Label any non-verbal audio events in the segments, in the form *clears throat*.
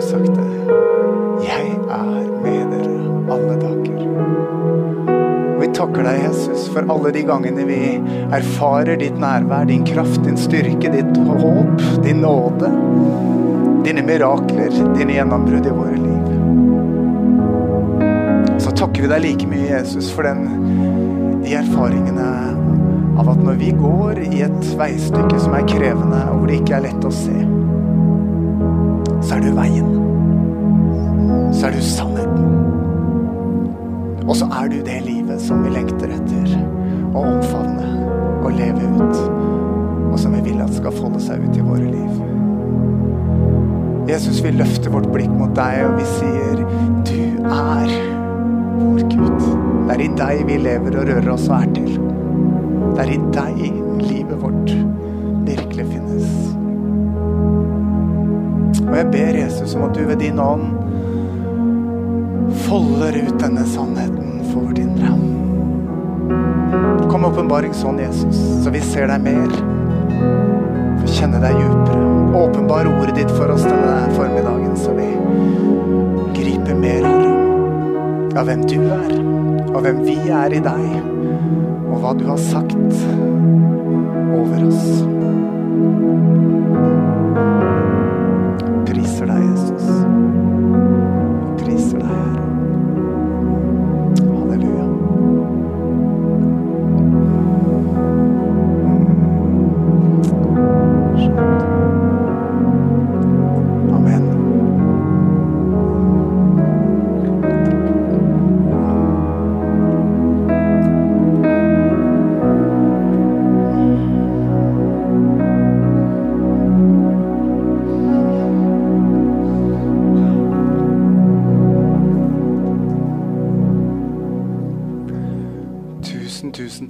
Har sagt det. Jeg er med dere alle dager. Og vi takker deg, Jesus, for alle de gangene vi erfarer ditt nærvær, din kraft, din styrke, ditt håp, din nåde, dine mirakler, dine gjennombrudd i våre liv. Så takker vi deg like mye, Jesus, for den, de erfaringene av at når vi går i et veistykke som er krevende, og hvor det ikke er lett å se, så er du veien. Så er du sannheten. Og så er du det livet som vi lengter etter å omfavne og leve ut. Og som vi vil at skal folde seg ut i våre liv. Jesus, vi løfter vårt blikk mot deg, og vi sier du er vår Gud. Det er i deg vi lever og rører oss og er til. Det er i deg livet vårt Og jeg ber Jesus om at du ved din ånd folder ut denne sannheten for din indre. Kom med åpenbaring sånn, Jesus, så vi ser deg mer. Få kjenne deg dypere. Åpenbar ordet ditt for oss denne formiddagen, så vi griper mer, av hvem du er, og hvem vi er i deg, og hva du har sagt over oss.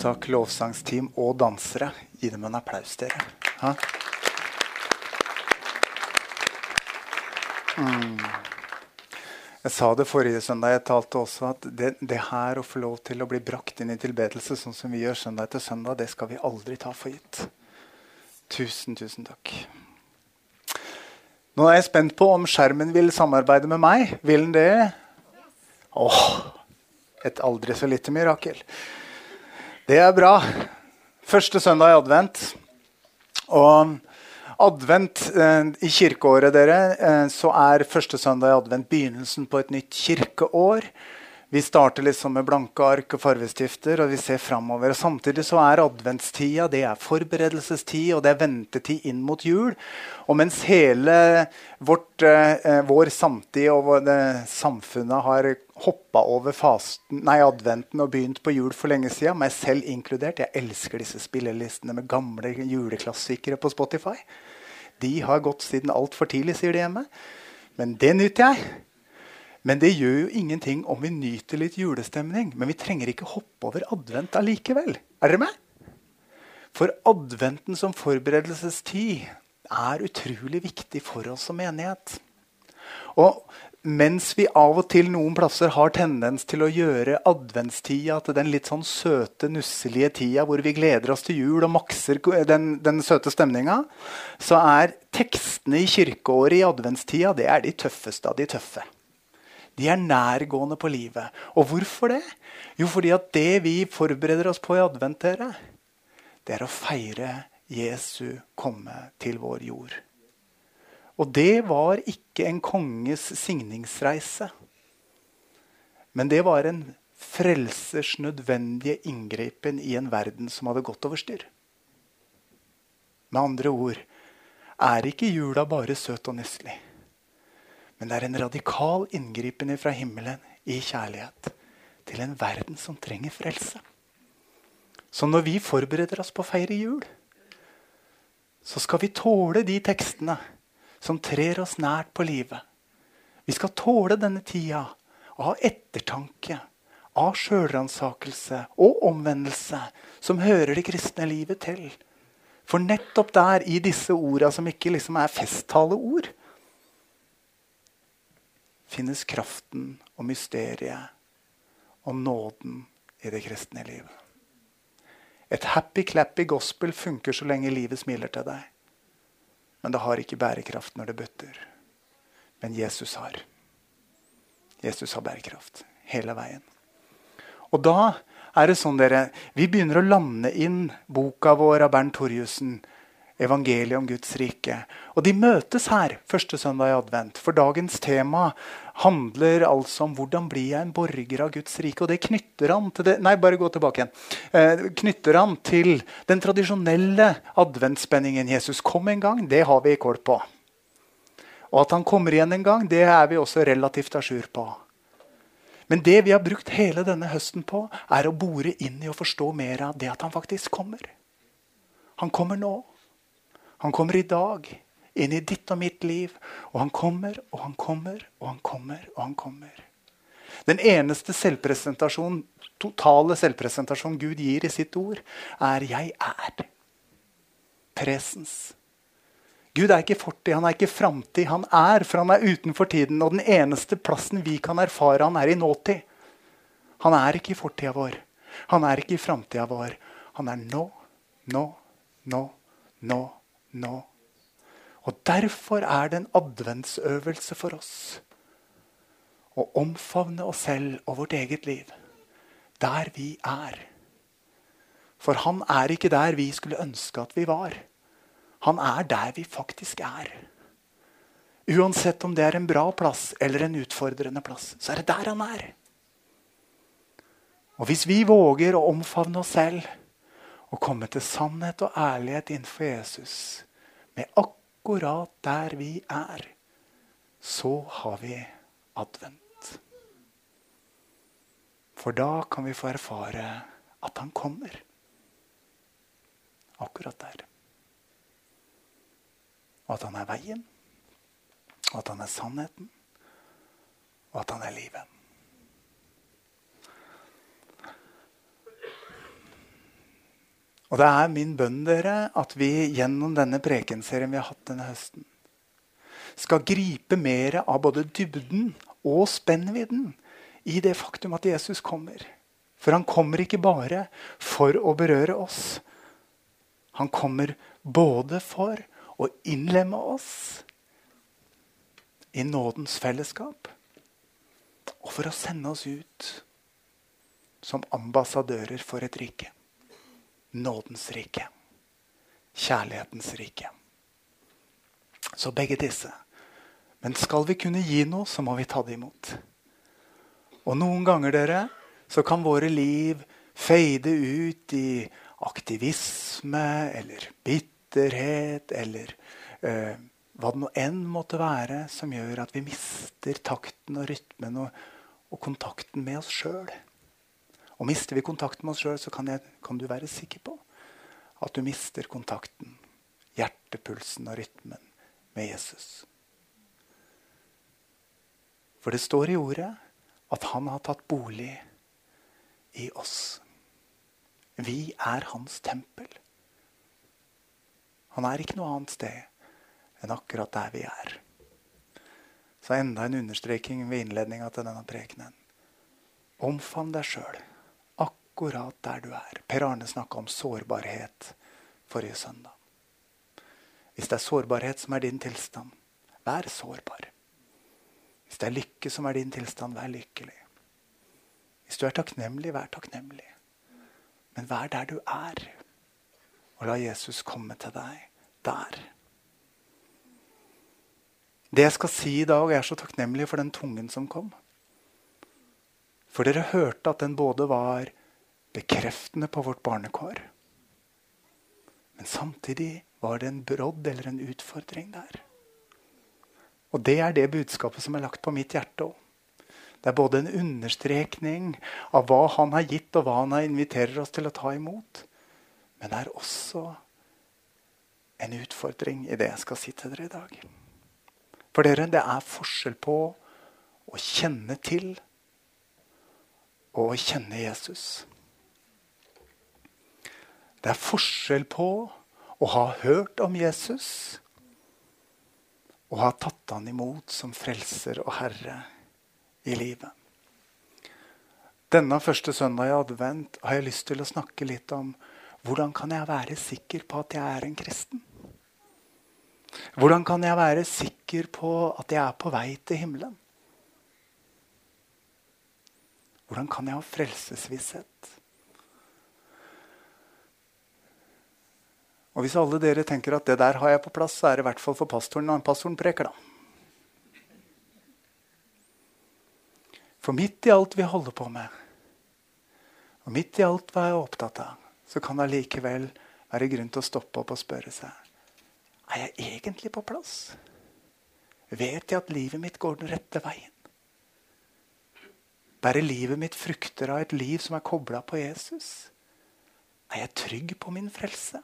Takk, lovsangsteam og dansere. Gi dem en applaus, dere. Ha? Mm. Jeg sa det forrige søndag, jeg talte også, at det, det her å få lov til å bli brakt inn i tilbedelse, sånn som vi gjør søndag etter søndag, det skal vi aldri ta for gitt. Tusen, tusen takk. Nå er jeg spent på om skjermen vil samarbeide med meg. Vil den det? Åh, et aldri så lite mirakel. Det er bra. Første søndag i advent. Og advent eh, i kirkeåret, dere, eh, så er første søndag i advent begynnelsen på et nytt kirkeår. Vi starter liksom med blanke ark og farvestifter, og vi ser framover. Og samtidig så er adventstida det er forberedelsestid, og det er ventetid inn mot jul. Og mens hele vårt, eh, vår samtid og vår, det, samfunnet har hoppa over fasten, nei, adventen og begynt på jul for lenge siden, meg selv inkludert Jeg elsker disse spillelistene med gamle juleklassikere på Spotify. De har gått siden altfor tidlig, sier de hjemme. Men det nyter jeg. Men det gjør jo ingenting om vi nyter litt julestemning. Men vi trenger ikke hoppe over advent allikevel. Er dere med? For adventen som forberedelsestid er utrolig viktig for oss som menighet. Og mens vi av og til noen plasser har tendens til å gjøre adventstida til den litt sånn søte, nusselige tida hvor vi gleder oss til jul og makser den, den søte stemninga, så er tekstene i kirkeåret i adventstida det er de tøffeste av de tøffe. De er nærgående på livet. Og hvorfor det? Jo, fordi at det vi forbereder oss på i advent, dere, det er å feire Jesu komme til vår jord. Og det var ikke en konges signingsreise. Men det var en frelsers nødvendige inngripen i en verden som hadde gått over styr. Med andre ord er ikke jula bare søt og nusselig. Men det er en radikal inngripen fra himmelen i kjærlighet til en verden som trenger frelse. Så når vi forbereder oss på å feire jul, så skal vi tåle de tekstene som trer oss nært på livet. Vi skal tåle denne tida av ettertanke, av sjølransakelse og omvendelse som hører det kristne livet til. For nettopp der, i disse orda som ikke liksom er festtaleord, finnes kraften og mysteriet og nåden i det kristne livet. Et happy-clappy gospel funker så lenge livet smiler til deg. Men det har ikke bærekraft når det bøtter. Men Jesus har. Jesus har bærekraft hele veien. Og da er det sånn, dere, vi begynner å lande inn boka vår av Bernt Torjussen. Evangeliet om Guds rike. Og de møtes her første søndag i advent. For dagens tema handler altså om hvordan blir jeg en borger av Guds rike. Og det knytter han til det, nei, bare gå tilbake igjen. Eh, knytter han til den tradisjonelle adventsspenningen. Jesus kom en gang, det har vi kål på. Og at han kommer igjen en gang, det er vi også relativt a jour på. Men det vi har brukt hele denne høsten på, er å bore inn i og forstå mer av det at han faktisk kommer. Han kommer nå. Han kommer i dag. Inn i ditt og mitt liv. Og han kommer, og han kommer, og han kommer, og han kommer. Den eneste selvpresentasjon, totale selvpresentasjon Gud gir i sitt ord, er 'jeg er'. Presens. Gud er ikke fortid, han er ikke framtid. Han er, for han er utenfor tiden. Og den eneste plassen vi kan erfare han er i nåtid. Han er ikke i fortida vår. Han er ikke i framtida vår. Han er nå, nå, nå, nå, nå. Og derfor er det en adventsøvelse for oss å omfavne oss selv og vårt eget liv der vi er. For han er ikke der vi skulle ønske at vi var. Han er der vi faktisk er. Uansett om det er en bra plass eller en utfordrende plass, så er det der han er. Og hvis vi våger å omfavne oss selv og komme til sannhet og ærlighet innenfor Jesus, med akkurat der vi er, så har vi advent. For da kan vi få erfare at han kommer. Akkurat der. Og at han er veien, og at han er sannheten, og at han er livet. Og det er min bønn dere, at vi gjennom denne prekenserien vi har hatt denne høsten, skal gripe mer av både dybden og spennvidden i det faktum at Jesus kommer. For han kommer ikke bare for å berøre oss. Han kommer både for å innlemme oss i nådens fellesskap. Og for å sende oss ut som ambassadører for et rike. Nådens rike. Kjærlighetens rike. Så begge disse. Men skal vi kunne gi noe, så må vi ta det imot. Og noen ganger, dere, så kan våre liv fade ut i aktivisme eller bitterhet eller eh, hva det nå enn måtte være som gjør at vi mister takten og rytmen og, og kontakten med oss sjøl. Og mister vi kontakten med oss sjøl, så kan, jeg, kan, du være sikker på at du mister kontakten, hjertepulsen og rytmen med Jesus. For det står i ordet at han har tatt bolig i oss. Vi er hans tempel. Han er ikke noe annet sted enn akkurat der vi er. Så enda en understreking ved innledninga til denne prekenen. Omfavn deg sjøl akkurat der du er. Per Arne snakka om sårbarhet forrige søndag. Hvis det er sårbarhet som er din tilstand, vær sårbar. Hvis det er lykke som er din tilstand, vær lykkelig. Hvis du er takknemlig, vær takknemlig. Men vær der du er. Og la Jesus komme til deg der. Det jeg skal si i dag, er så takknemlig for den tungen som kom. For dere hørte at den både var bekreftende på vårt barnekår, men samtidig Var det en brodd eller en utfordring der? Og det er det budskapet som er lagt på mitt hjerte òg. Det er både en understrekning av hva han har gitt, og hva han inviterer oss til å ta imot. Men det er også en utfordring i det jeg skal si til dere i dag. For dere, det er forskjell på å kjenne til og å kjenne Jesus. Det er forskjell på å ha hørt om Jesus og ha tatt han imot som frelser og herre i livet. Denne første søndag i advent har jeg lyst til å snakke litt om hvordan kan jeg være sikker på at jeg er en kristen? Hvordan kan jeg være sikker på at jeg er på vei til himmelen? Hvordan kan jeg ha frelsesvisshet? Og Hvis alle dere tenker at det der har jeg på plass, så er det i hvert fall for pastoren når pastoren preker. da. For midt i alt vi holder på med, og midt i alt hva jeg er opptatt av, så kan det allikevel være grunn til å stoppe opp og spørre seg er jeg egentlig på plass. Vet jeg at livet mitt går den rette veien? Bærer livet mitt frukter av et liv som er kobla på Jesus? Er jeg trygg på min frelse?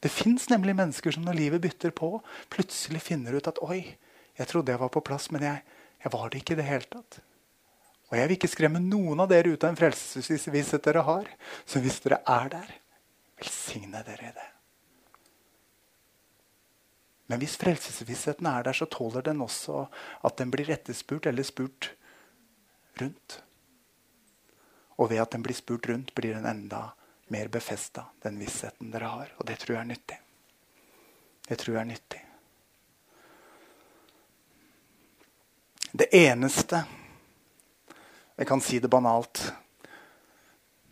Det fins nemlig mennesker som når livet bytter på, plutselig finner ut at oi, jeg trodde jeg var på plass, men jeg, jeg var det ikke i det hele tatt. Og jeg vil ikke skremme noen av dere ut av en frelsesvisshet dere har. Så hvis dere er der, velsigne dere i det. Men hvis frelsesvissheten er der, så tåler den også at den blir etterspurt eller spurt rundt. Og ved at den blir spurt rundt, blir den enda mer befesta, den vissheten dere har. Og det tror jeg er nyttig. Det tror jeg er nyttig. Det eneste Jeg kan si det banalt.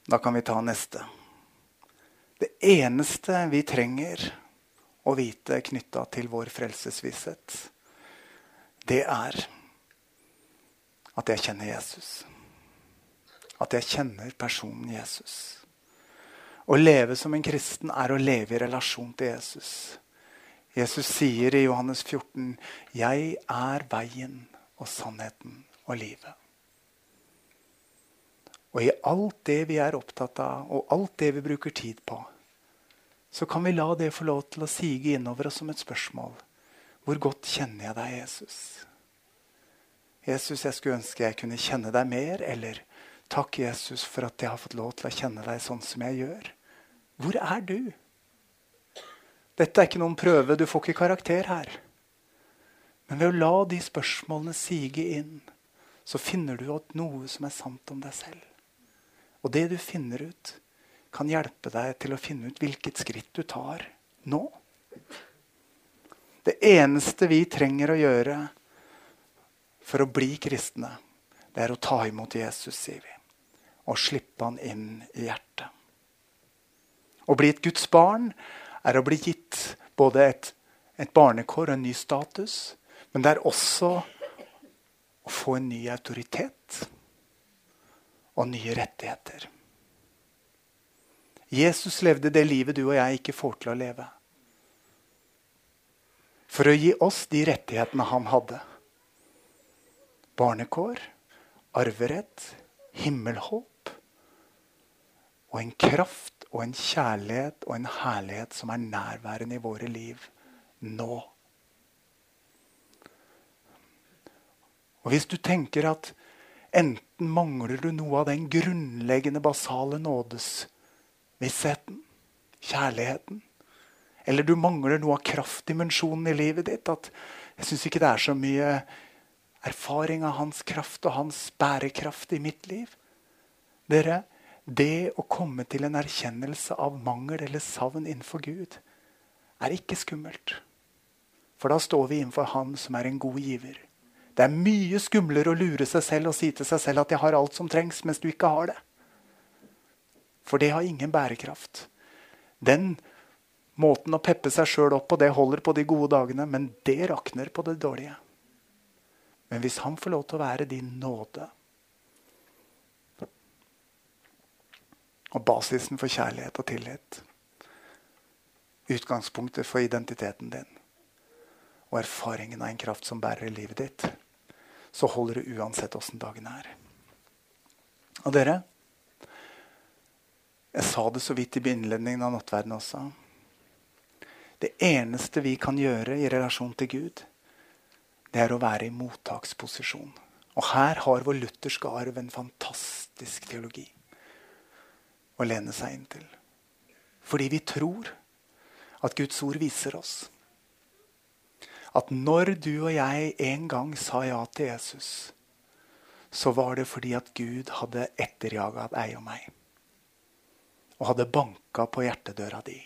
Da kan vi ta neste. Det eneste vi trenger å vite knytta til vår frelsesvisshet, det er at jeg kjenner Jesus. At jeg kjenner personen Jesus. Å leve som en kristen er å leve i relasjon til Jesus. Jesus sier i Johannes 14.: Jeg er veien og sannheten og livet. Og i alt det vi er opptatt av, og alt det vi bruker tid på, så kan vi la det få lov til å sige innover oss som et spørsmål. Hvor godt kjenner jeg deg, Jesus? Jesus, jeg skulle ønske jeg kunne kjenne deg mer. Eller takk, Jesus, for at jeg har fått lov til å kjenne deg sånn som jeg gjør. Hvor er du? Dette er ikke noen prøve. Du får ikke karakter her. Men ved å la de spørsmålene sige inn, så finner du ut noe som er sant om deg selv. Og det du finner ut, kan hjelpe deg til å finne ut hvilket skritt du tar nå. Det eneste vi trenger å gjøre for å bli kristne, det er å ta imot Jesus, sier vi. Og slippe han inn i hjertet. Å bli et Guds barn er å bli gitt både et, et barnekår og en ny status, men det er også å få en ny autoritet og nye rettigheter. Jesus levde det livet du og jeg ikke får til å leve. For å gi oss de rettighetene han hadde. Barnekår, arverett, himmelhåp. Og en kraft og en kjærlighet og en herlighet som er nærværende i våre liv nå. Og Hvis du tenker at enten mangler du noe av den grunnleggende, basale nådesvissheten, kjærligheten, eller du mangler noe av kraftdimensjonen i livet ditt at Jeg syns ikke det er så mye erfaring av hans kraft og hans bærekraft i mitt liv. Dere, det å komme til en erkjennelse av mangel eller savn innenfor Gud er ikke skummelt. For da står vi innenfor Han som er en god giver. Det er mye skumlere å lure seg selv og si til seg selv at jeg har alt som trengs, mens du ikke har det. For det har ingen bærekraft. Den måten å peppe seg sjøl opp på, det holder på de gode dagene, men det rakner på det dårlige. Men hvis han får lov til å være din nåde og basisen for kjærlighet og tillit utgangspunktet for identiteten din og erfaringen av en kraft som bærer livet ditt, så holder det uansett åssen dagen er. Og dere, jeg sa det så vidt i innledningen av nattverden også. Det eneste vi kan gjøre i relasjon til Gud, det er å være i mottaksposisjon. Og her har vår lutherske arv en fantastisk teologi å lene seg inn til. Fordi vi tror at Guds ord viser oss at når du og jeg en gang sa ja til Jesus, så var det fordi at Gud hadde etterjaga deg og meg. Og hadde banka på hjertedøra di.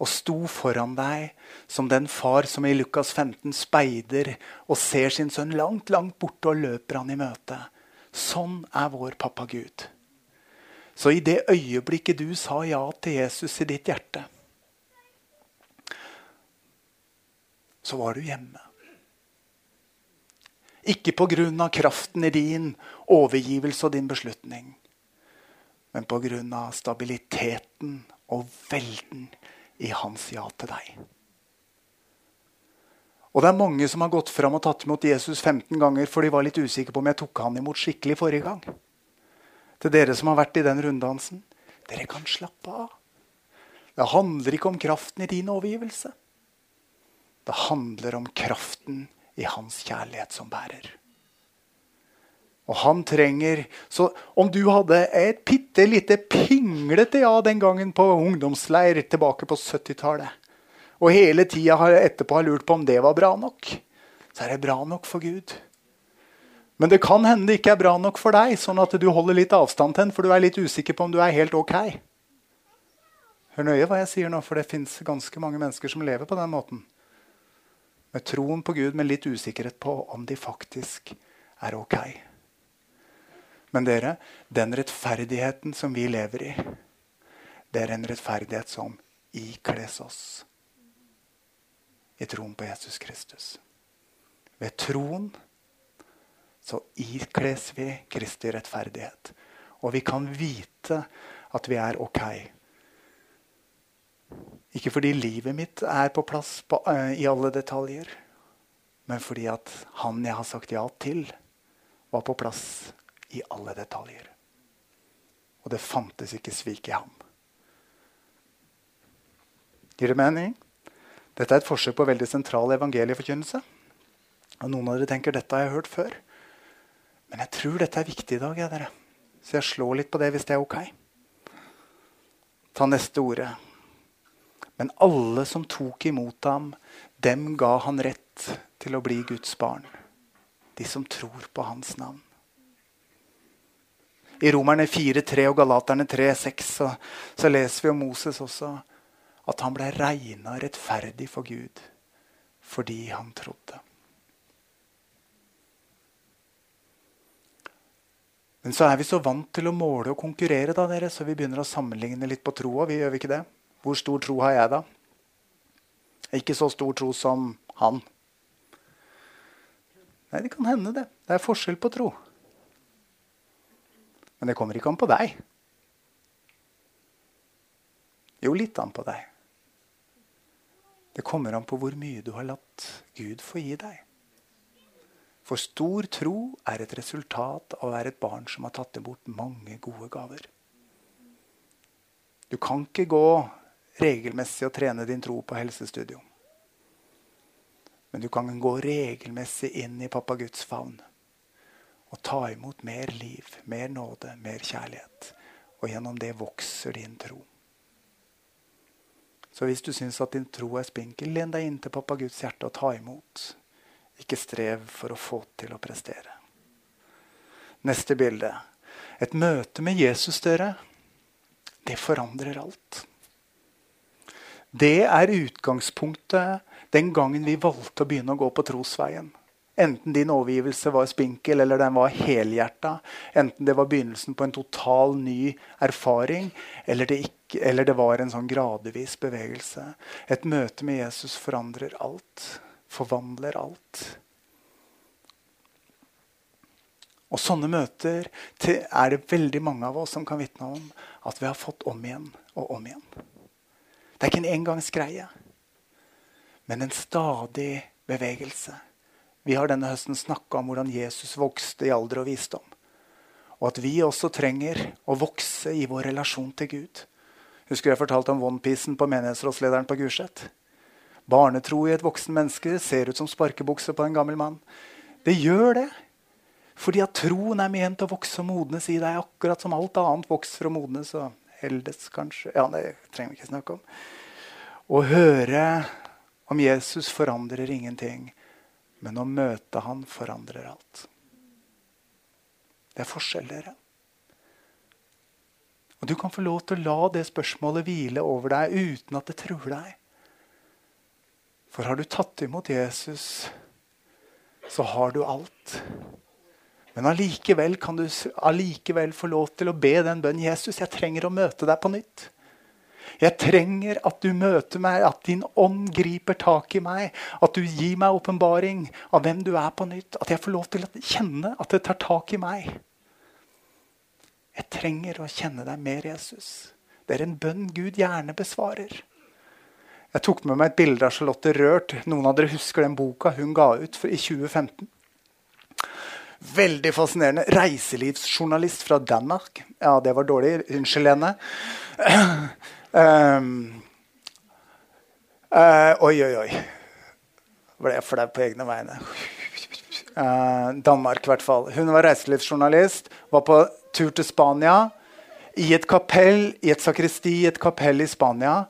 Og sto foran deg som den far som i Lukas 15 speider og ser sin sønn langt, langt borte og løper han i møte. Sånn er vår pappa Gud. Så i det øyeblikket du sa ja til Jesus i ditt hjerte, så var du hjemme. Ikke pga. kraften i din overgivelse og din beslutning, men pga. stabiliteten og velden i hans ja til deg. Og det er mange som har gått fram og tatt imot Jesus 15 ganger for de var litt usikre på om jeg tok han imot skikkelig forrige gang. Til dere som har vært i den runddansen. Dere kan slappe av. Det handler ikke om kraften i din overgivelse. Det handler om kraften i hans kjærlighet som bærer. Og han trenger Så om du hadde et bitte lite pinglete ja den gangen på ungdomsleir tilbake på 70-tallet, og hele tida etterpå har lurt på om det var bra nok, så er det bra nok for Gud. Men det kan hende det ikke er bra nok for deg, sånn at du holder litt avstand til den, for du er litt usikker på om du er helt ok. Hør nøye hva jeg sier nå, for det fins ganske mange mennesker som lever på den måten med troen på Gud, men litt usikkerhet på om de faktisk er ok. Men dere, den rettferdigheten som vi lever i, det er en rettferdighet som ikles oss i troen på Jesus Kristus. Ved troen så ikles vi Kristi rettferdighet. Og vi kan vite at vi er ok ikke fordi livet mitt er på plass på, uh, i alle detaljer, men fordi at han jeg har sagt ja til, var på plass i alle detaljer. Og det fantes ikke svik i ham. Gir det mening? Dette er et forsøk på veldig sentral evangelieforkynnelse. Og Noen av dere tenker dette har jeg hørt før. Men jeg tror dette er viktig i dag. jeg, dere. Så jeg slår litt på det hvis det er ok. Ta neste ordet. Men alle som tok imot ham, dem ga han rett til å bli Guds barn. De som tror på hans navn. I Romerne 4,3 og Galaterne 3,6 så, så leser vi om Moses også at han ble regna rettferdig for Gud fordi han trodde. Men så er vi så vant til å måle og konkurrere, da, dere, så vi begynner å sammenligne litt på troa. Vi gjør vi ikke det? Hvor stor tro har jeg, da? Ikke så stor tro som han. Nei, det kan hende, det. Det er forskjell på tro. Men det kommer ikke an på deg. Jo, litt an på deg. Det kommer an på hvor mye du har latt Gud få gi deg. For stor tro er et resultat av å være et barn som har tatt imot mange gode gaver. Du kan ikke gå regelmessig og trene din tro på helsestudio. Men du kan gå regelmessig inn i pappa Guds favn og ta imot mer liv, mer nåde, mer kjærlighet. Og gjennom det vokser din tro. Så hvis du syns at din tro er spinkel, len deg inn til pappa Guds hjerte og ta imot. Ikke strev for å få til å prestere. Neste bilde. Et møte med Jesus, dere, det forandrer alt. Det er utgangspunktet den gangen vi valgte å begynne å gå på trosveien. Enten din overgivelse var spinkel eller den var helhjerta. Enten det var begynnelsen på en total ny erfaring, eller det, ikke, eller det var en sånn gradvis bevegelse. Et møte med Jesus forandrer alt. Forvandler alt. Og sånne møter er det veldig mange av oss som kan vitne om at vi har fått om igjen og om igjen. Det er ikke en engangsgreie, men en stadig bevegelse. Vi har denne høsten snakka om hvordan Jesus vokste i alder og visdom. Og at vi også trenger å vokse i vår relasjon til Gud. Husker jeg fortalte om onepiecen på menighetsrådslederen på Gulset? Barnetro i et voksen menneske ser ut som sparkebukse på en gammel mann. Det gjør det. Fordi at troen er ment å vokse og modnes i deg, akkurat som alt annet vokser og modnes. og eldes, kanskje. Ja, det trenger vi ikke snakke om. Å høre om Jesus forandrer ingenting, men å møte han forandrer alt. Det er forskjell, dere. Og Du kan få lov til å la det spørsmålet hvile over deg uten at det truer deg. For har du tatt imot Jesus, så har du alt. Men allikevel kan du allikevel få lov til å be den bønnen. Jesus, jeg trenger å møte deg på nytt. Jeg trenger at du møter meg, at din ånd griper tak i meg. At du gir meg åpenbaring av hvem du er på nytt. At jeg får lov til å kjenne at det tar tak i meg. Jeg trenger å kjenne deg mer, Jesus. Det er en bønn Gud gjerne besvarer. Jeg tok med meg et bilde av Charlotte Rørt. Noen av dere husker den boka hun ga ut i 2015. Veldig fascinerende. Reiselivsjournalist fra Danmark. Ja, det var dårlig. Unnskyld henne. Um, uh, oi, oi, oi. Ble jeg flau på egne vegne? Uh, Danmark, i hvert fall. Hun var reiselivsjournalist. Var på tur til Spania. I et kapell, i et sakristi i et kapell i Spania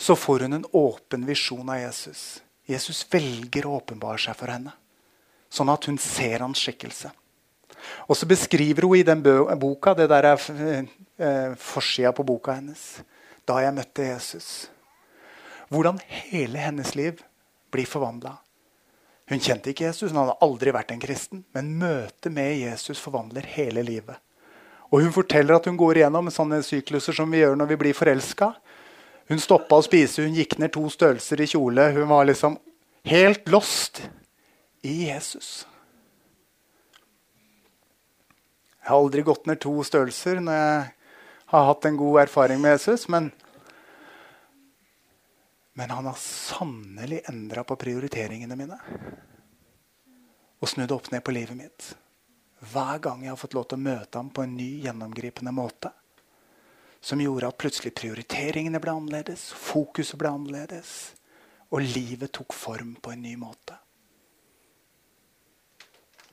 så får hun en åpen visjon av Jesus. Jesus velger å åpenbare seg for henne, sånn at hun ser hans skikkelse. Og så beskriver hun i den boka Det der er eh, forsida på boka hennes. Da jeg møtte Jesus. Hvordan hele hennes liv blir forvandla. Hun kjente ikke Jesus, hun hadde aldri vært en kristen. Men møtet med Jesus forvandler hele livet. Og Hun forteller at hun går igjennom sånne sykluser som vi gjør når vi blir forelska. Hun stoppa å spise, hun gikk ned to størrelser i kjole. Hun var liksom helt lost i Jesus. Jeg har aldri gått ned to størrelser når jeg har hatt en god erfaring med Jesus. Men, men han har sannelig endra på prioriteringene mine. Og snudd opp ned på livet mitt. Hver gang jeg har fått lov til å møte ham på en ny, gjennomgripende måte som gjorde at plutselig prioriteringene ble annerledes, fokuset ble annerledes, og livet tok form på en ny måte.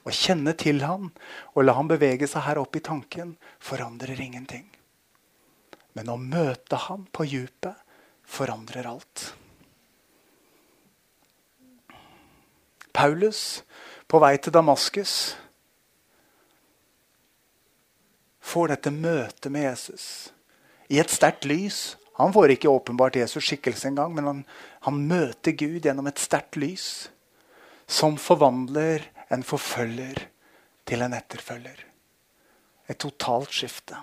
Å kjenne til han og la han bevege seg her oppe i tanken forandrer ingenting. Men å møte han på djupet forandrer alt. Paulus på vei til Damaskus får dette møtet med Jesus i et sterkt lys. Han får ikke åpenbart Jesus skikkelse engang, men han, han møter Gud gjennom et sterkt lys som forvandler en forfølger til en etterfølger. Et totalt skifte.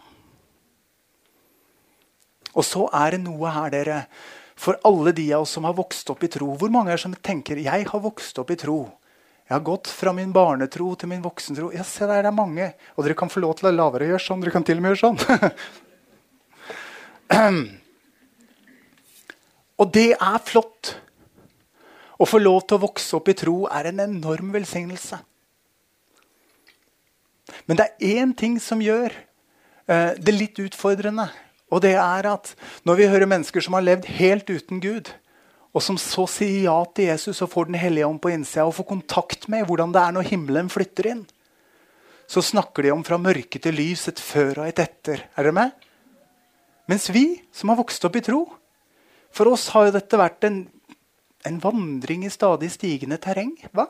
Og så er det noe her, dere, for alle de av oss som har vokst opp i tro. Hvor mange er som tenker jeg har vokst opp i tro? Jeg har gått fra min barnetro til min voksentro. Ja, se der, det er mange. Og dere kan få lov til å la være å gjøre sånn. Dere kan til og med gjøre sånn. *laughs* *clears throat* Og det er flott. Å få lov til å vokse opp i tro er en enorm velsignelse. Men det er én ting som gjør uh, det litt utfordrende. Og det er at når vi hører mennesker som har levd helt uten Gud, og som så sier ja til Jesus og får Den hellige ånd på innsida og får kontakt med hvordan det er når himmelen flytter inn, så snakker de om fra mørke til lys, et før og et etter. Er dere med? Mens vi som har vokst opp i tro, for oss har jo dette vært en, en vandring i stadig stigende terreng. Hva?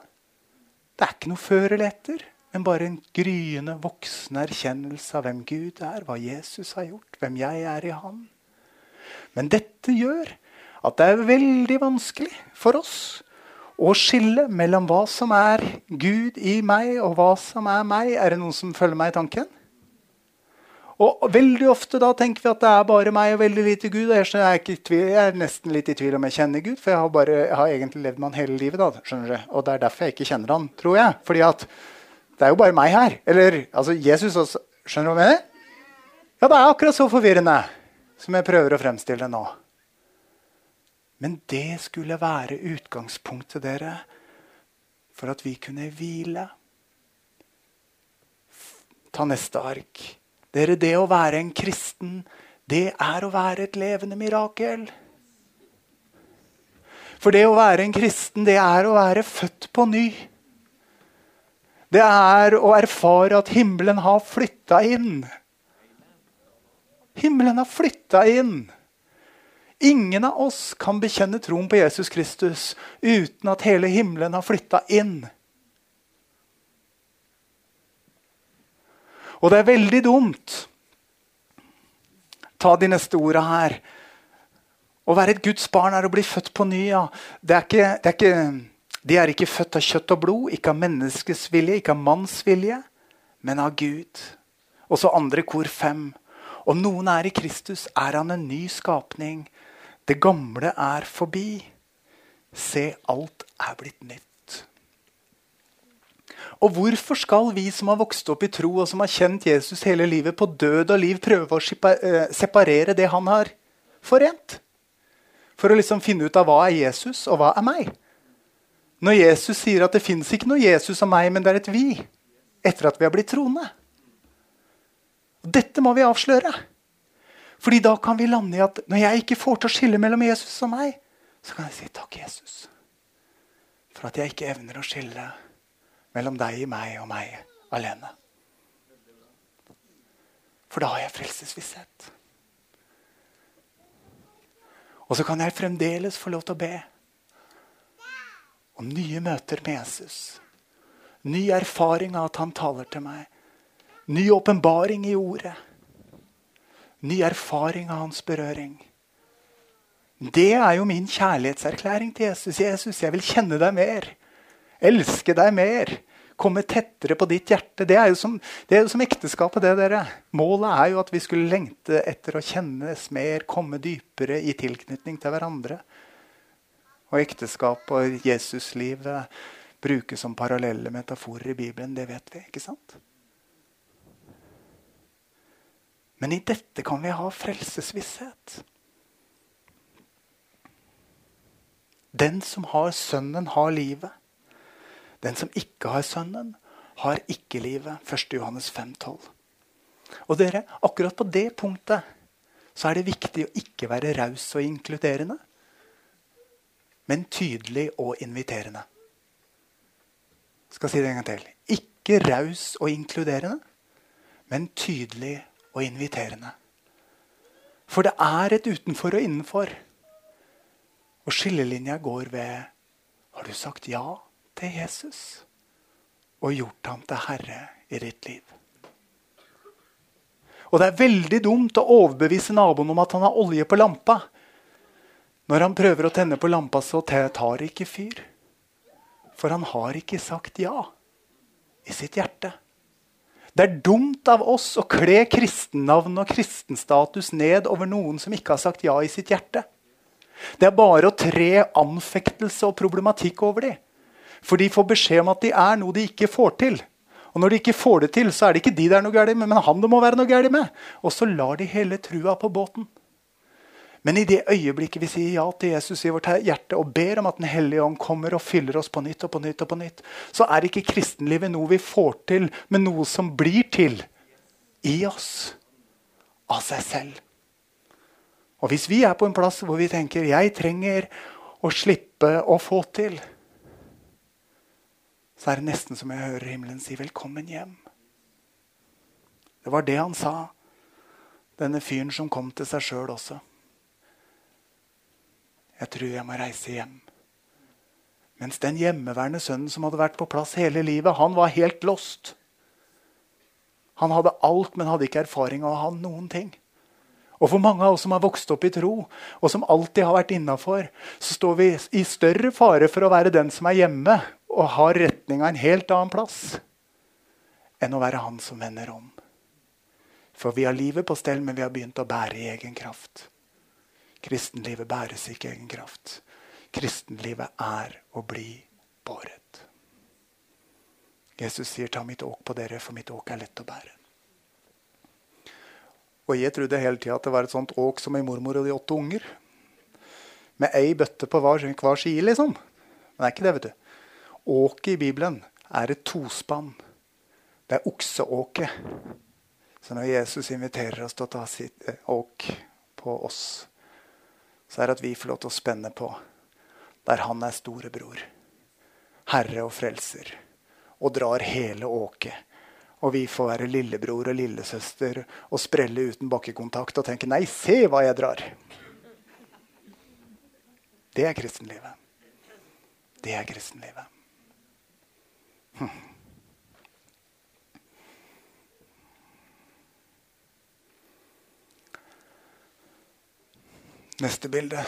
Det er ikke noe før eller etter, men bare en gryende, voksen erkjennelse av hvem Gud er, hva Jesus har gjort, hvem jeg er i Han. Men dette gjør at det er veldig vanskelig for oss å skille mellom hva som er Gud i meg, og hva som er meg. Er det noen som følger meg i tanken? Og veldig ofte da tenker vi at det er bare meg og veldig lite Gud. Og jeg, er, tvil, jeg er, nesten litt i tvil om jeg kjenner Gud, for jeg har, bare, jeg har egentlig levd med han hele livet. da, skjønner du? Og det er derfor jeg ikke kjenner han, tror jeg. Fordi at det er jo bare meg her. Eller altså Jesus også. Skjønner du hva jeg mener? Ja, det er akkurat så forvirrende som jeg prøver å fremstille det nå. Men det skulle være utgangspunktet, dere, for at vi kunne hvile. Ta neste ark. Dere, det å være en kristen, det er å være et levende mirakel. For det å være en kristen, det er å være født på ny. Det er å erfare at himmelen har flytta inn. Himmelen har flytta inn. Ingen av oss kan bekjenne troen på Jesus Kristus uten at hele himmelen har flytta inn. Og det er veldig dumt Ta de neste orda her. Å være et Guds barn er å bli født på ny. Ja. Det er ikke, det er ikke, de er ikke født av kjøtt og blod, ikke av menneskets vilje, ikke av manns vilje, men av Gud. Og så andre kor fem. Om noen er i Kristus, er han en ny skapning. Det gamle er forbi. Se, alt er blitt nytt. Og hvorfor skal vi som har vokst opp i tro og som har kjent Jesus hele livet, på død og liv prøve å eh, separere det han har forent? For å liksom finne ut av hva er Jesus, og hva er meg? Når Jesus sier at det fins ikke noe Jesus og meg, men det er et vi. Etter at vi har blitt troende. Dette må vi avsløre. Fordi da kan vi lande i at når jeg ikke får til å skille mellom Jesus og meg, så kan jeg si takk, Jesus, for at jeg ikke evner å skille mellom deg, meg og meg alene. For da har jeg frelsesvisshet. Og så kan jeg fremdeles få lov til å be om nye møter med Jesus. Ny erfaring av at han taler til meg. Ny åpenbaring i ordet. Ny erfaring av hans berøring. Det er jo min kjærlighetserklæring til Jesus. Jesus, jeg vil kjenne deg mer elske deg mer. Komme tettere på ditt hjerte. Det er jo som, det er jo som ekteskapet. det dere. Målet er jo at vi skulle lengte etter å kjennes mer, komme dypere i tilknytning til hverandre. Og ekteskap og Jesuslivet brukes som parallelle metaforer i Bibelen. Det vet vi, ikke sant? Men i dette kan vi ha frelsesvisshet. Den som har Sønnen, har livet. Den som ikke har Sønnen, har ikke livet. 1. Johannes 5,12. Og dere, akkurat på det punktet så er det viktig å ikke være raus og inkluderende, men tydelig og inviterende. Jeg skal si det en gang til. Ikke raus og inkluderende, men tydelig og inviterende. For det er et utenfor og innenfor. Og skillelinja går ved Har du sagt ja til Jesus og gjort ham til herre i ditt liv. Og det er veldig dumt å overbevise naboen om at han har olje på lampa. Når han prøver å tenne på lampa, så tar det ikke fyr. For han har ikke sagt ja i sitt hjerte. Det er dumt av oss å kle kristennavn og kristenstatus ned over noen som ikke har sagt ja i sitt hjerte. Det er bare å tre anfektelse og problematikk over dem. For de får beskjed om at de er noe de ikke får til. Og når de ikke får det til, så er det ikke de det er noe galt med, men han det må være noe galt med. Og så lar de hele trua på båten. Men i det øyeblikket vi sier ja til Jesus i vårt hjerte og ber om at Den hellige ånd kommer og fyller oss på nytt og på nytt, og på nytt, så er ikke kristenlivet noe vi får til, men noe som blir til i oss av seg selv. Og hvis vi er på en plass hvor vi tenker jeg trenger å slippe å få til, så er det nesten som jeg hører himmelen si 'velkommen hjem'. Det var det han sa, denne fyren som kom til seg sjøl også. Jeg tror jeg må reise hjem. Mens den hjemmeværende sønnen som hadde vært på plass hele livet, han var helt lost. Han hadde alt, men hadde ikke erfaring av å ha noen ting. Og for mange av oss som har vokst opp i tro, og som alltid har vært innafor, så står vi i større fare for å være den som er hjemme og har retninga en helt annen plass, enn å være han som vender om. For vi har livet på stell, men vi har begynt å bære i egen kraft. Kristenlivet bæres ikke i egen kraft. Kristenlivet er å bli båret. Jesus sier, 'Ta mitt åk på dere, for mitt åk er lett å bære'. Og jeg trodde hele tida at det var et sånt åk som i mormor og de åtte unger. med ei bøtte på hver, hver side, liksom. Men det er ikke det, vet du. Åket i Bibelen er et tospann. Det er okseåket. Så når Jesus inviterer oss til å ta sitt eh, åk på oss, så er det at vi får lov til å spenne på der han er storebror, herre og frelser, og drar hele åket. Og vi får være lillebror og lillesøster og sprelle uten bakkekontakt og tenke 'nei, se hva jeg drar'. Det er kristenlivet. Det er kristenlivet. Neste bilde.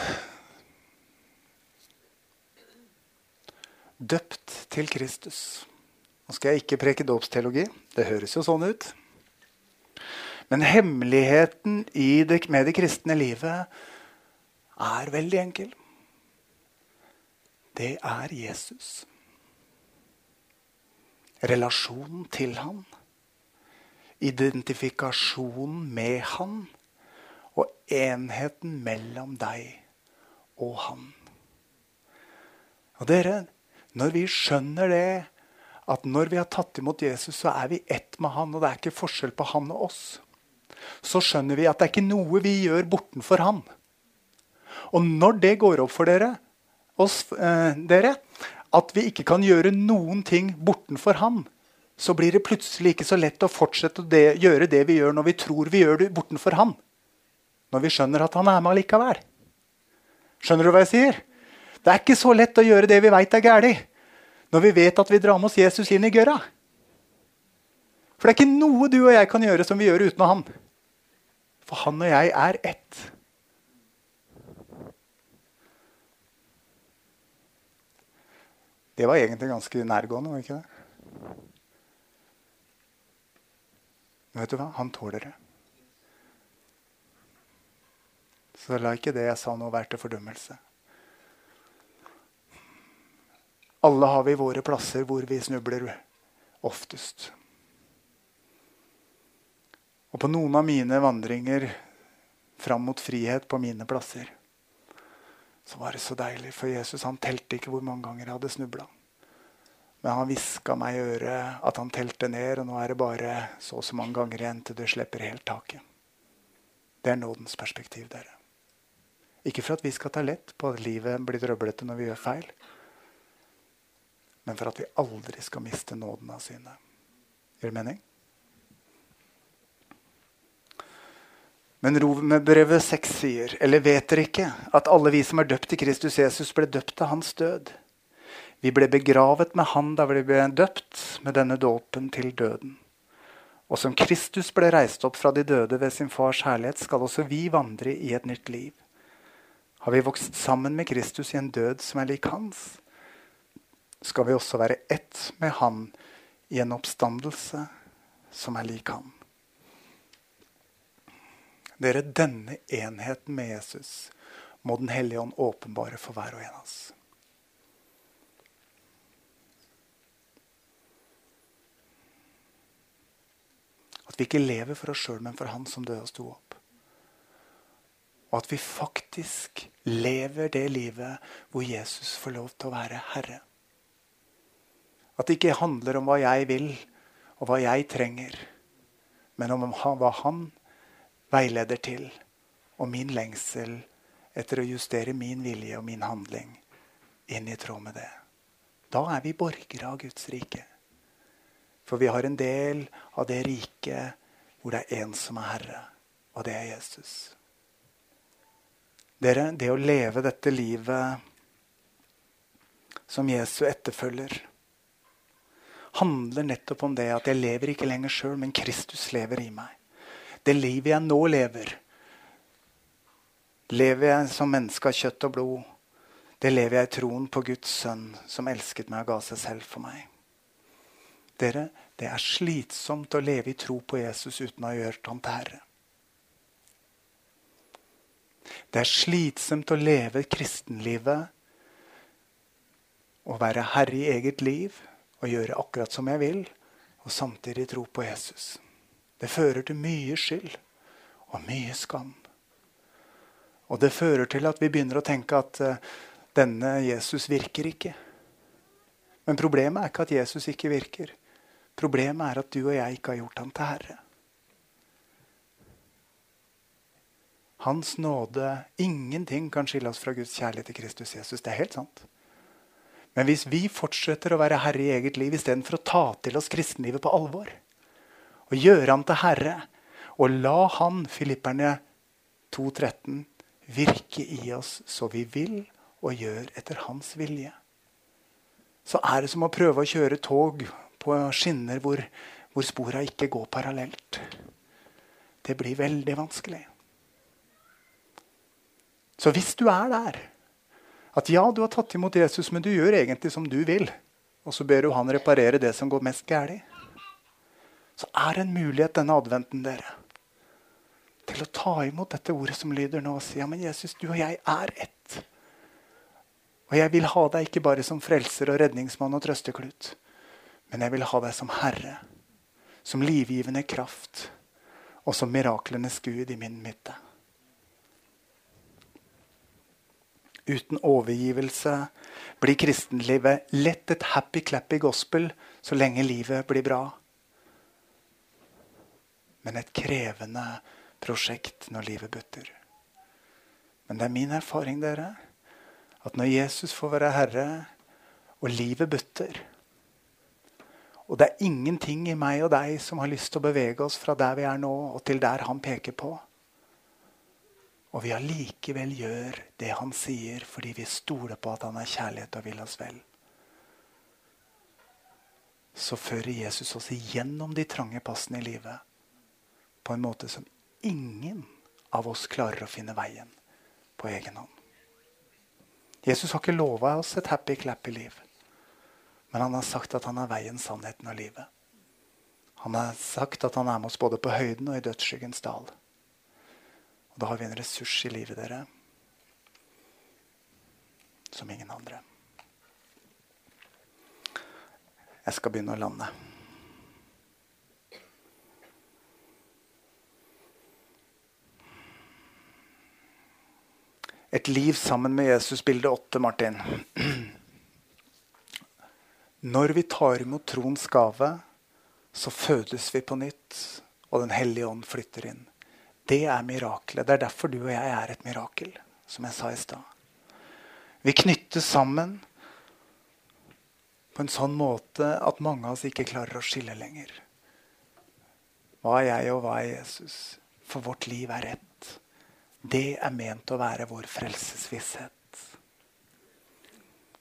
Døpt til Kristus. Nå skal jeg ikke preke dåpsteologi. Det høres jo sånn ut. Men hemmeligheten det, med det kristne livet er veldig enkel. Det er Jesus. Relasjonen til han. Identifikasjonen med han og enheten mellom deg og han. Og dere, når vi skjønner det, at når vi har tatt imot Jesus, så er vi ett med han, og det er ikke forskjell på han og oss, så skjønner vi at det er ikke noe vi gjør bortenfor han. Og når det går opp for dere, oss, eh, dere at vi ikke kan gjøre noen ting bortenfor han, så blir det plutselig ikke så lett å fortsette å det, gjøre det vi gjør når vi tror vi gjør det bortenfor han når vi skjønner at han er med likevel. Skjønner du hva jeg sier? Det er ikke så lett å gjøre det vi veit er galt, når vi vet at vi drar med oss Jesus inn i gørra. For det er ikke noe du og jeg kan gjøre som vi gjør uten han. For han og jeg er ett. Det var egentlig ganske nærgående, var ikke det? Men vet du hva? Han tåler det. Så la ikke det jeg sa nå, være til fordømmelse. Alle har vi våre plasser hvor vi snubler oftest. Og på noen av mine vandringer fram mot frihet på mine plasser, så var det så deilig. For Jesus han telte ikke hvor mange ganger jeg hadde snubla. Men han hviska meg i øret at han telte ned, og nå er det bare så og så mange ganger igjen til du slipper helt taket. Det er nådens perspektiv, dere. Ikke for at vi skal ta lett på at livet blir trøblete når vi gjør feil, men for at vi aldri skal miste nåden av synet. Gir det mening? Men Romerbrevet 6 sier, eller vet dere ikke, at alle vi som er døpt i Kristus Jesus, ble døpt til hans død? Vi ble begravet med han da vi ble døpt med denne dåpen til døden. Og som Kristus ble reist opp fra de døde ved sin fars herlighet, skal også vi vandre i et nytt liv. Har vi vokst sammen med Kristus i en død som er lik hans, skal vi også være ett med Han i en oppstandelse som er lik Han. Dere, denne enheten med Jesus må Den hellige ånd åpenbare for hver og en av oss. At vi ikke lever for oss sjøl, men for Han som døde og sto opp. Og at vi faktisk lever det livet hvor Jesus får lov til å være herre. At det ikke handler om hva jeg vil, og hva jeg trenger, men om hva han veileder til, og min lengsel etter å justere min vilje og min handling inn i tråd med det. Da er vi borgere av Guds rike. For vi har en del av det riket hvor det er én som er herre, og det er Jesus. Dere, det å leve dette livet som Jesu etterfølger, handler nettopp om det at jeg lever ikke lenger sjøl, men Kristus lever i meg. Det livet jeg nå lever, lever jeg som menneske av kjøtt og blod. Det lever jeg i troen på Guds sønn, som elsket meg og ga seg selv for meg. Dere, det er slitsomt å leve i tro på Jesus uten å ha gjort ham til herre. Det er slitsomt å leve kristenlivet og være herre i eget liv og gjøre akkurat som jeg vil, og samtidig tro på Jesus. Det fører til mye skyld og mye skam. Og det fører til at vi begynner å tenke at uh, denne Jesus virker ikke. Men problemet er ikke at Jesus ikke virker. Problemet er at du og jeg ikke har gjort ham til herre. Hans nåde Ingenting kan skille oss fra Guds kjærlighet til Kristus Jesus. Det er helt sant. Men hvis vi fortsetter å være herre i eget liv istedenfor å ta til oss kristenlivet på alvor, og gjøre ham til herre, og la han, filipperne 2.13, virke i oss så vi vil og gjør etter hans vilje, så er det som å prøve å kjøre tog på skinner hvor, hvor spora ikke går parallelt. Det blir veldig vanskelig. Så hvis du er der at ja, du har tatt imot Jesus, men du gjør egentlig som du vil, og så ber du han reparere det som går mest galt, så er det en mulighet denne adventen dere, til å ta imot dette ordet som lyder nå, og si ja, men Jesus, du og jeg er ett. Og jeg vil ha deg ikke bare som frelser og redningsmann og trøsteklut, men jeg vil ha deg som Herre, som livgivende kraft og som miraklenes Gud i min midte. uten overgivelse blir kristenlivet lett et happy-clappy gospel så lenge livet blir bra. Men et krevende prosjekt når livet butter. Men det er min erfaring dere, at når Jesus får være herre, og livet butter Og det er ingenting i meg og deg som har lyst til å bevege oss fra der vi er nå, og til der han peker på og vi allikevel gjør det han sier fordi vi stoler på at han er kjærlighet og vil oss vel, så fører Jesus oss igjennom de trange passene i livet på en måte som ingen av oss klarer å finne veien på egen hånd. Jesus har ikke lova oss et happy-clappy liv. Men han har sagt at han er veien, sannheten og livet. Han har sagt at han er med oss både på høyden og i dødsskyggens dal. Og da har vi en ressurs i livet dere som ingen andre. Jeg skal begynne å lande. Et liv sammen med Jesus, bilde åtte, Martin. Når vi tar imot troens gave, så fødes vi på nytt, og Den hellige ånd flytter inn. Det er miraklet. Det er derfor du og jeg er et mirakel, som jeg sa i stad. Vi knyttes sammen på en sånn måte at mange av oss ikke klarer å skille lenger. Hva er jeg, og hva er Jesus? For vårt liv er ett. Det er ment å være vår frelsesvisshet.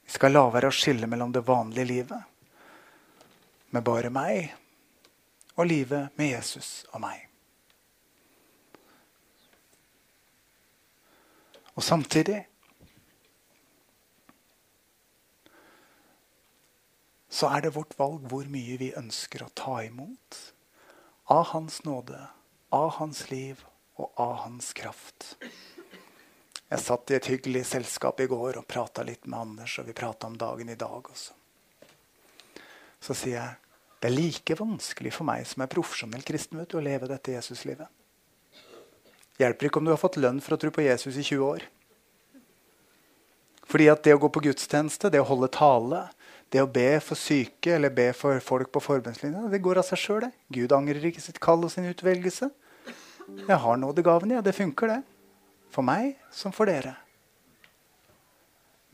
Vi skal la være å skille mellom det vanlige livet med bare meg og livet med Jesus og meg. Og samtidig så er det vårt valg hvor mye vi ønsker å ta imot av Hans nåde, av Hans liv og av Hans kraft. Jeg satt i et hyggelig selskap i går og prata litt med Anders, og vi prata om dagen i dag også. Så sier jeg det er like vanskelig for meg som er profesjonell kristen vet du, å leve dette Jesuslivet. Hjelper ikke om du har fått lønn for å tro på Jesus i 20 år. Fordi at det å gå på gudstjeneste, det å holde tale, det å be for syke eller be for folk på forbundslinja, det går av seg sjøl. Gud angrer ikke sitt kall og sin utvelgelse. Jeg har nådegaven, ja. Det funker, det. For meg som for dere.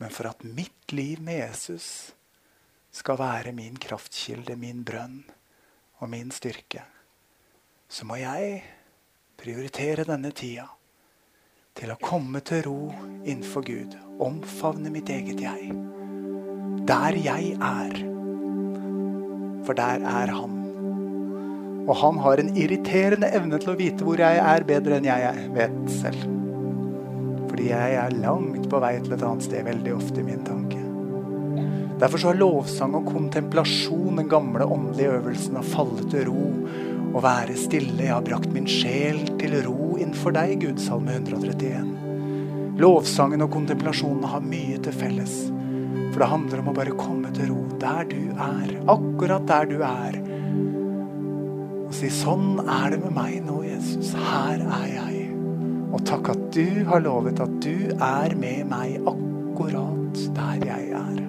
Men for at mitt liv med Jesus skal være min kraftkilde, min brønn og min styrke, så må jeg prioritere denne tida til å komme til ro innenfor Gud. Omfavne mitt eget jeg. Der jeg er. For der er Han. Og han har en irriterende evne til å vite hvor jeg er, bedre enn jeg vet selv. Fordi jeg er langt på vei til et annet sted veldig ofte i min tanke. Derfor så har lovsang og kontemplasjon den gamle åndelige øvelsen å falle til ro og være stille. Jeg har brakt min sjel til ro innenfor deg, Gud, salme 131. Lovsangen og kontemplasjonen har mye til felles. For det handler om å bare komme til ro der du er, akkurat der du er. Og si 'Sånn er det med meg nå, Jesus. Her er jeg. Og takk at du har lovet at du er med meg akkurat der jeg er.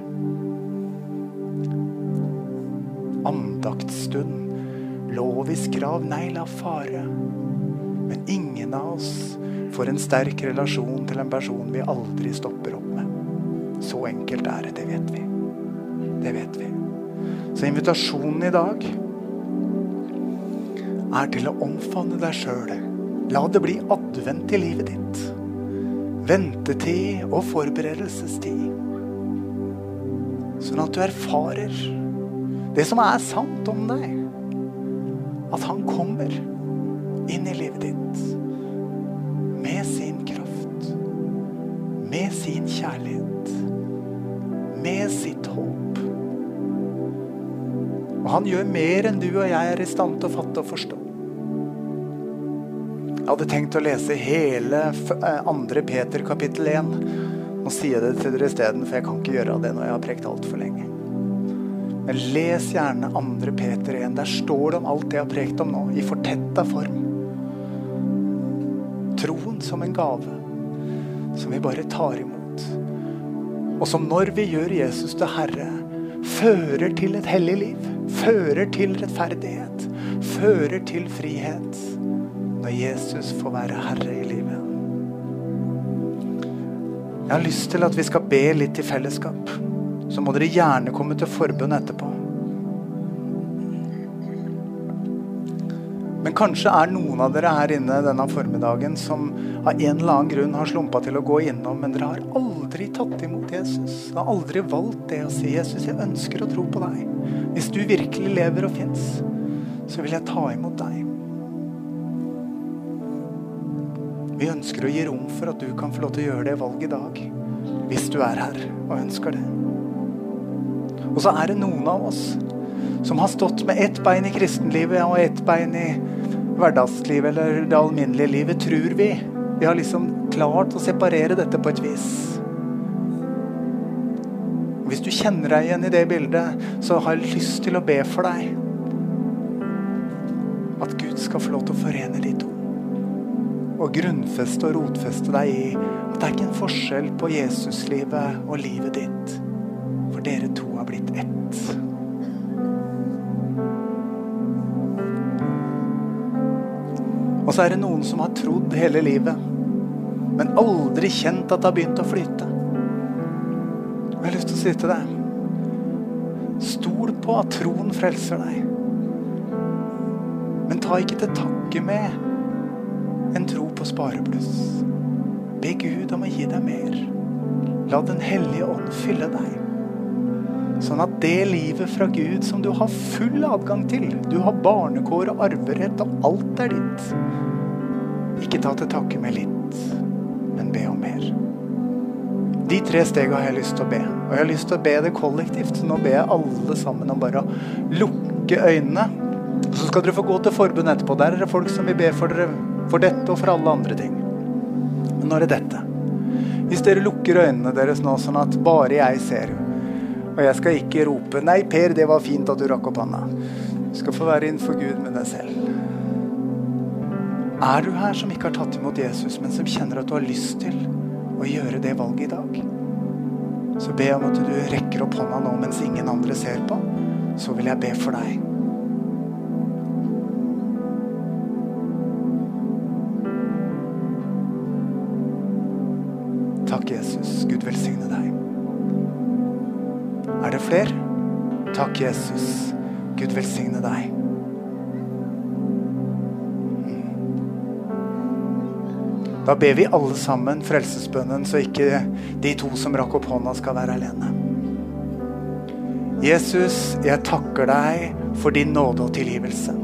Andaktsstund, lovisk krav, nei, la fare. Men ingen av oss får en sterk relasjon til en person vi aldri stopper opp med. Så enkelt er det, det vet vi. Det vet vi. Så invitasjonen i dag er til å omfavne deg sjøl. La det bli advent i livet ditt. Ventetid og forberedelsestid. Sånn at du erfarer det som er sant om deg. At han kommer inn i livet ditt med sin kraft, med sin kjærlighet, med sitt håp. Og han gjør mer enn du og jeg er i stand til å fatte og forstå. Jeg hadde tenkt å lese hele eh, andre Peter kapittel 1. Nå sier jeg det til dere isteden, for jeg kan ikke gjøre det når jeg har prekt altfor lenge. Men les gjerne andre Peter 1. Der står det om alt det jeg har prekt om nå, i fortetta form. Troen som en gave som vi bare tar imot. Og som når vi gjør Jesus til Herre, fører til et hellig liv. Fører til rettferdighet. Fører til frihet når Jesus får være herre i livet. Jeg har lyst til at vi skal be litt i fellesskap. Så må dere gjerne komme til forbund etterpå. Men kanskje er noen av dere her inne denne formiddagen som av en eller annen grunn har slumpa til å gå innom, men dere har aldri tatt imot Jesus. Dere Har aldri valgt det å si 'Jesus, jeg ønsker å tro på deg'. Hvis du virkelig lever og fins, så vil jeg ta imot deg. Vi ønsker å gi rom for at du kan få lov til å gjøre det valget i dag. Hvis du er her og ønsker det. Og så er det noen av oss som har stått med ett bein i kristenlivet og ett bein i hverdagslivet eller det alminnelige livet, tror vi. Vi har liksom klart å separere dette på et vis. Hvis du kjenner deg igjen i det bildet, så har jeg lyst til å be for deg. At Gud skal få lov til å forene de to og grunnfeste og rotfeste deg i at det er ikke en forskjell på Jesuslivet og livet ditt. For dere to har blitt ett. Og så er det noen som har trodd hele livet, men aldri kjent at det har begynt å flyte. Jeg har lyst til å si til deg Stol på at troen frelser deg. Men ta ikke til takke med en tro på sparebluss. Be Gud om å gi deg mer. La Den hellige ånd fylle deg. Sånn at det livet fra Gud som du har full adgang til Du har barnekår og arverett, og alt er ditt. Ikke ta til takke med litt, men be om mer. De tre stega har jeg lyst til å be. Og jeg har lyst til å be det kollektivt. Så nå ber jeg alle sammen om bare å lukke øynene. Så skal dere få gå til forbund etterpå. Der er det folk som vil be for dere for dette og for alle andre ting. Men nå er det dette. Hvis dere lukker øynene deres nå sånn at bare jeg ser, og jeg skal ikke rope 'Nei, Per, det var fint at du rakk opp hånda'. Du skal få være innenfor Gud med deg selv. Er du her som ikke har tatt imot Jesus, men som kjenner at du har lyst til å gjøre det valget i dag, så be om at du rekker opp hånda nå mens ingen andre ser på. Så vil jeg be for deg. Takk, Jesus. Gud velsigne deg. Da ber vi alle sammen frelsesbønnen, så ikke de to som rakk opp hånda, skal være alene. Jesus, jeg takker deg for din nåde og tilgivelse.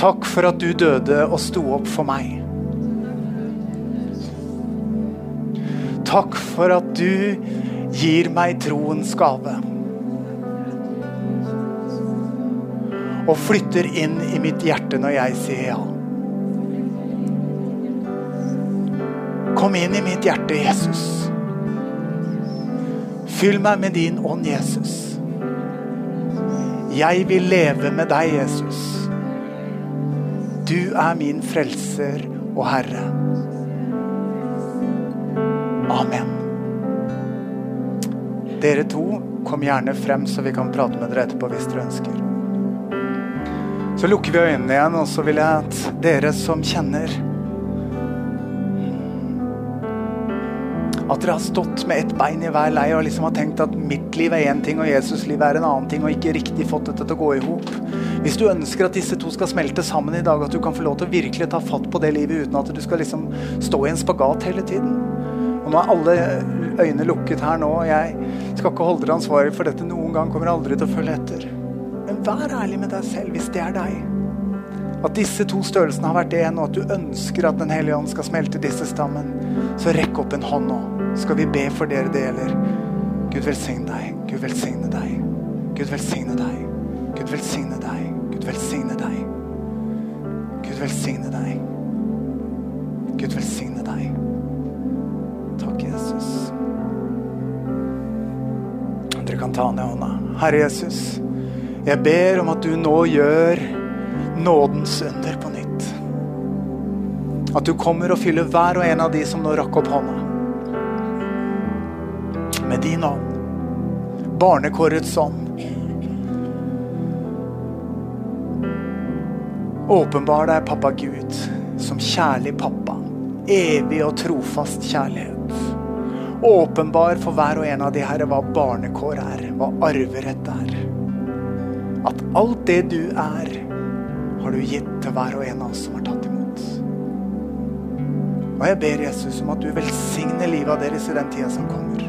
Takk for at du døde og sto opp for meg. Takk for at du gir meg troens gave. Og flytter inn i mitt hjerte når jeg sier ja. Kom inn i mitt hjerte, Jesus. Fyll meg med din ånd, Jesus. Jeg vil leve med deg, Jesus. Du er min frelser og Herre. Amen. Dere to, kom gjerne frem, så vi kan prate med dere etterpå hvis dere ønsker. Så lukker vi øynene igjen, og så vil jeg at dere som kjenner At dere har stått med ett bein i hver lei og liksom har tenkt at mitt liv er én ting og Jesus' liv er en annen ting, og ikke riktig fått dette til å gå i hop. Hvis du ønsker at disse to skal smelte sammen i dag, at du kan få lov til å virkelig ta fatt på det livet uten at du skal liksom stå i en spagat hele tiden. Og nå er alle øyne lukket her nå, og jeg skal ikke holde dere ansvarlig for dette noen gang, kommer aldri til å følge etter. Men vær ærlig med deg selv hvis det er deg. At disse to størrelsene har vært én, og at du ønsker at Den hellige ånd skal smelte disse stammen, så rekk opp en hånd nå skal vi be for dere det gjelder. Gud velsigne deg. Gud velsigne deg. Gud velsigne deg. Gud velsigne deg. Gud velsigne deg. Gud velsigne deg. Gud velsigne deg. Kan ta ned hånda. Herre Jesus, jeg ber om at du nå gjør nådens under på nytt. At du kommer og fyller hver og en av de som nå rakk opp hånda. med din ånd. Barnekårets ånd. Åpenbar deg, pappa Gud, som kjærlig pappa. Evig og trofast kjærlighet. Åpenbar for hver og en av de herre hva barnekår er, hva arverett er. At alt det du er, har du gitt til hver og en av oss som har tatt imot. Og jeg ber Jesus om at du velsigner livet deres i den tida som kommer.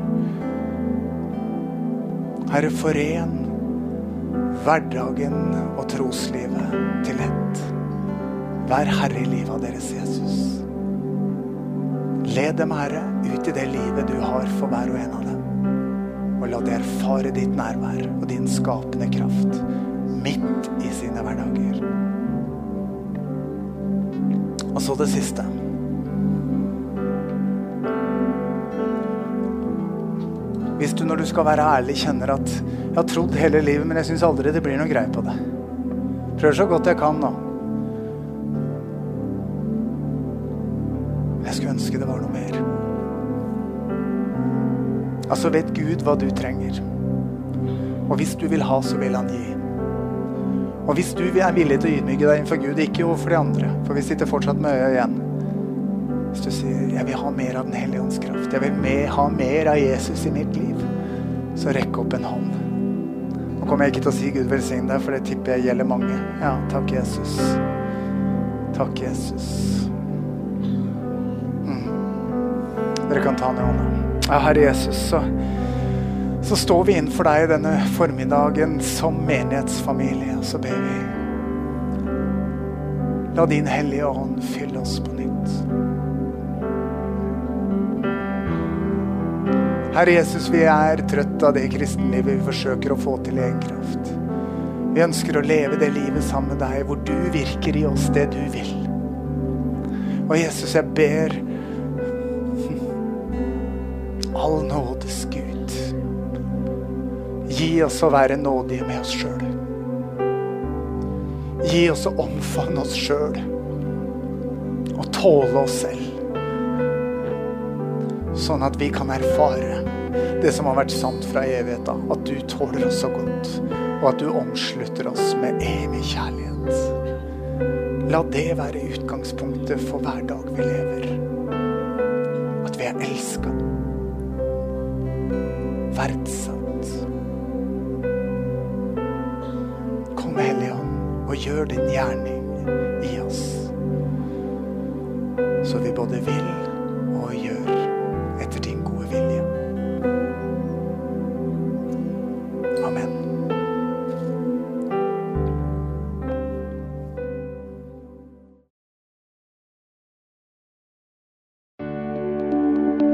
Herre, foren hverdagen og troslivet til ett. Vær herre i livet av deres, Jesus. Led dem, Herre, ut i det livet du har for hver og en av dem. Og la de erfare ditt nærvær og din skapende kraft midt i sine hverdager. Og så det siste. Hvis du når du skal være ærlig kjenner at jeg har trodd hele livet, men jeg syns aldri det blir noe greie på det. Prøver så godt jeg kan nå. Ønske det var noe mer. Altså vet Gud hva du trenger. Og hvis du vil ha, så vil han gi. Og hvis du er villig til å ydmyke deg innenfor Gud, ikke overfor de andre, for vi sitter fortsatt med øya igjen Hvis du sier 'Jeg vil ha mer av Den hellige ånds kraft', jeg vil med, ha mer av Jesus i mitt liv, så rekk opp en hånd. Nå kommer jeg ikke til å si 'Gud velsigne deg', for det tipper jeg gjelder mange. Ja, takk, Jesus. Takk, Jesus. Dere kan ta ned hånda. Ja, Herre Jesus, så, så står vi innenfor deg denne formiddagen som menighetsfamilie, og så ber vi. La din hellige ånd fylle oss på nytt. Herre Jesus, vi er trøtt av det kristenlivet vi forsøker å få til i egen kraft. Vi ønsker å leve det livet sammen med deg, hvor du virker i oss det du vil. Og Jesus, jeg ber all nådes Gud. Gi oss å være nådige med oss sjøl. Gi oss å omfavne oss sjøl og tåle oss selv. Sånn at vi kan erfare det som har vært sant fra evigheten. At du tåler oss så godt, og at du omslutter oss med evig kjærlighet. La det være utgangspunktet for hver dag vi lever. At vi er elska. Verdsatt. Kom, Hellige Ånd, og gjør din gjerning i oss. Så vi både vil og gjør etter din gode vilje. Amen.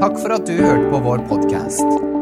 Takk for at du hørte på vår podkast.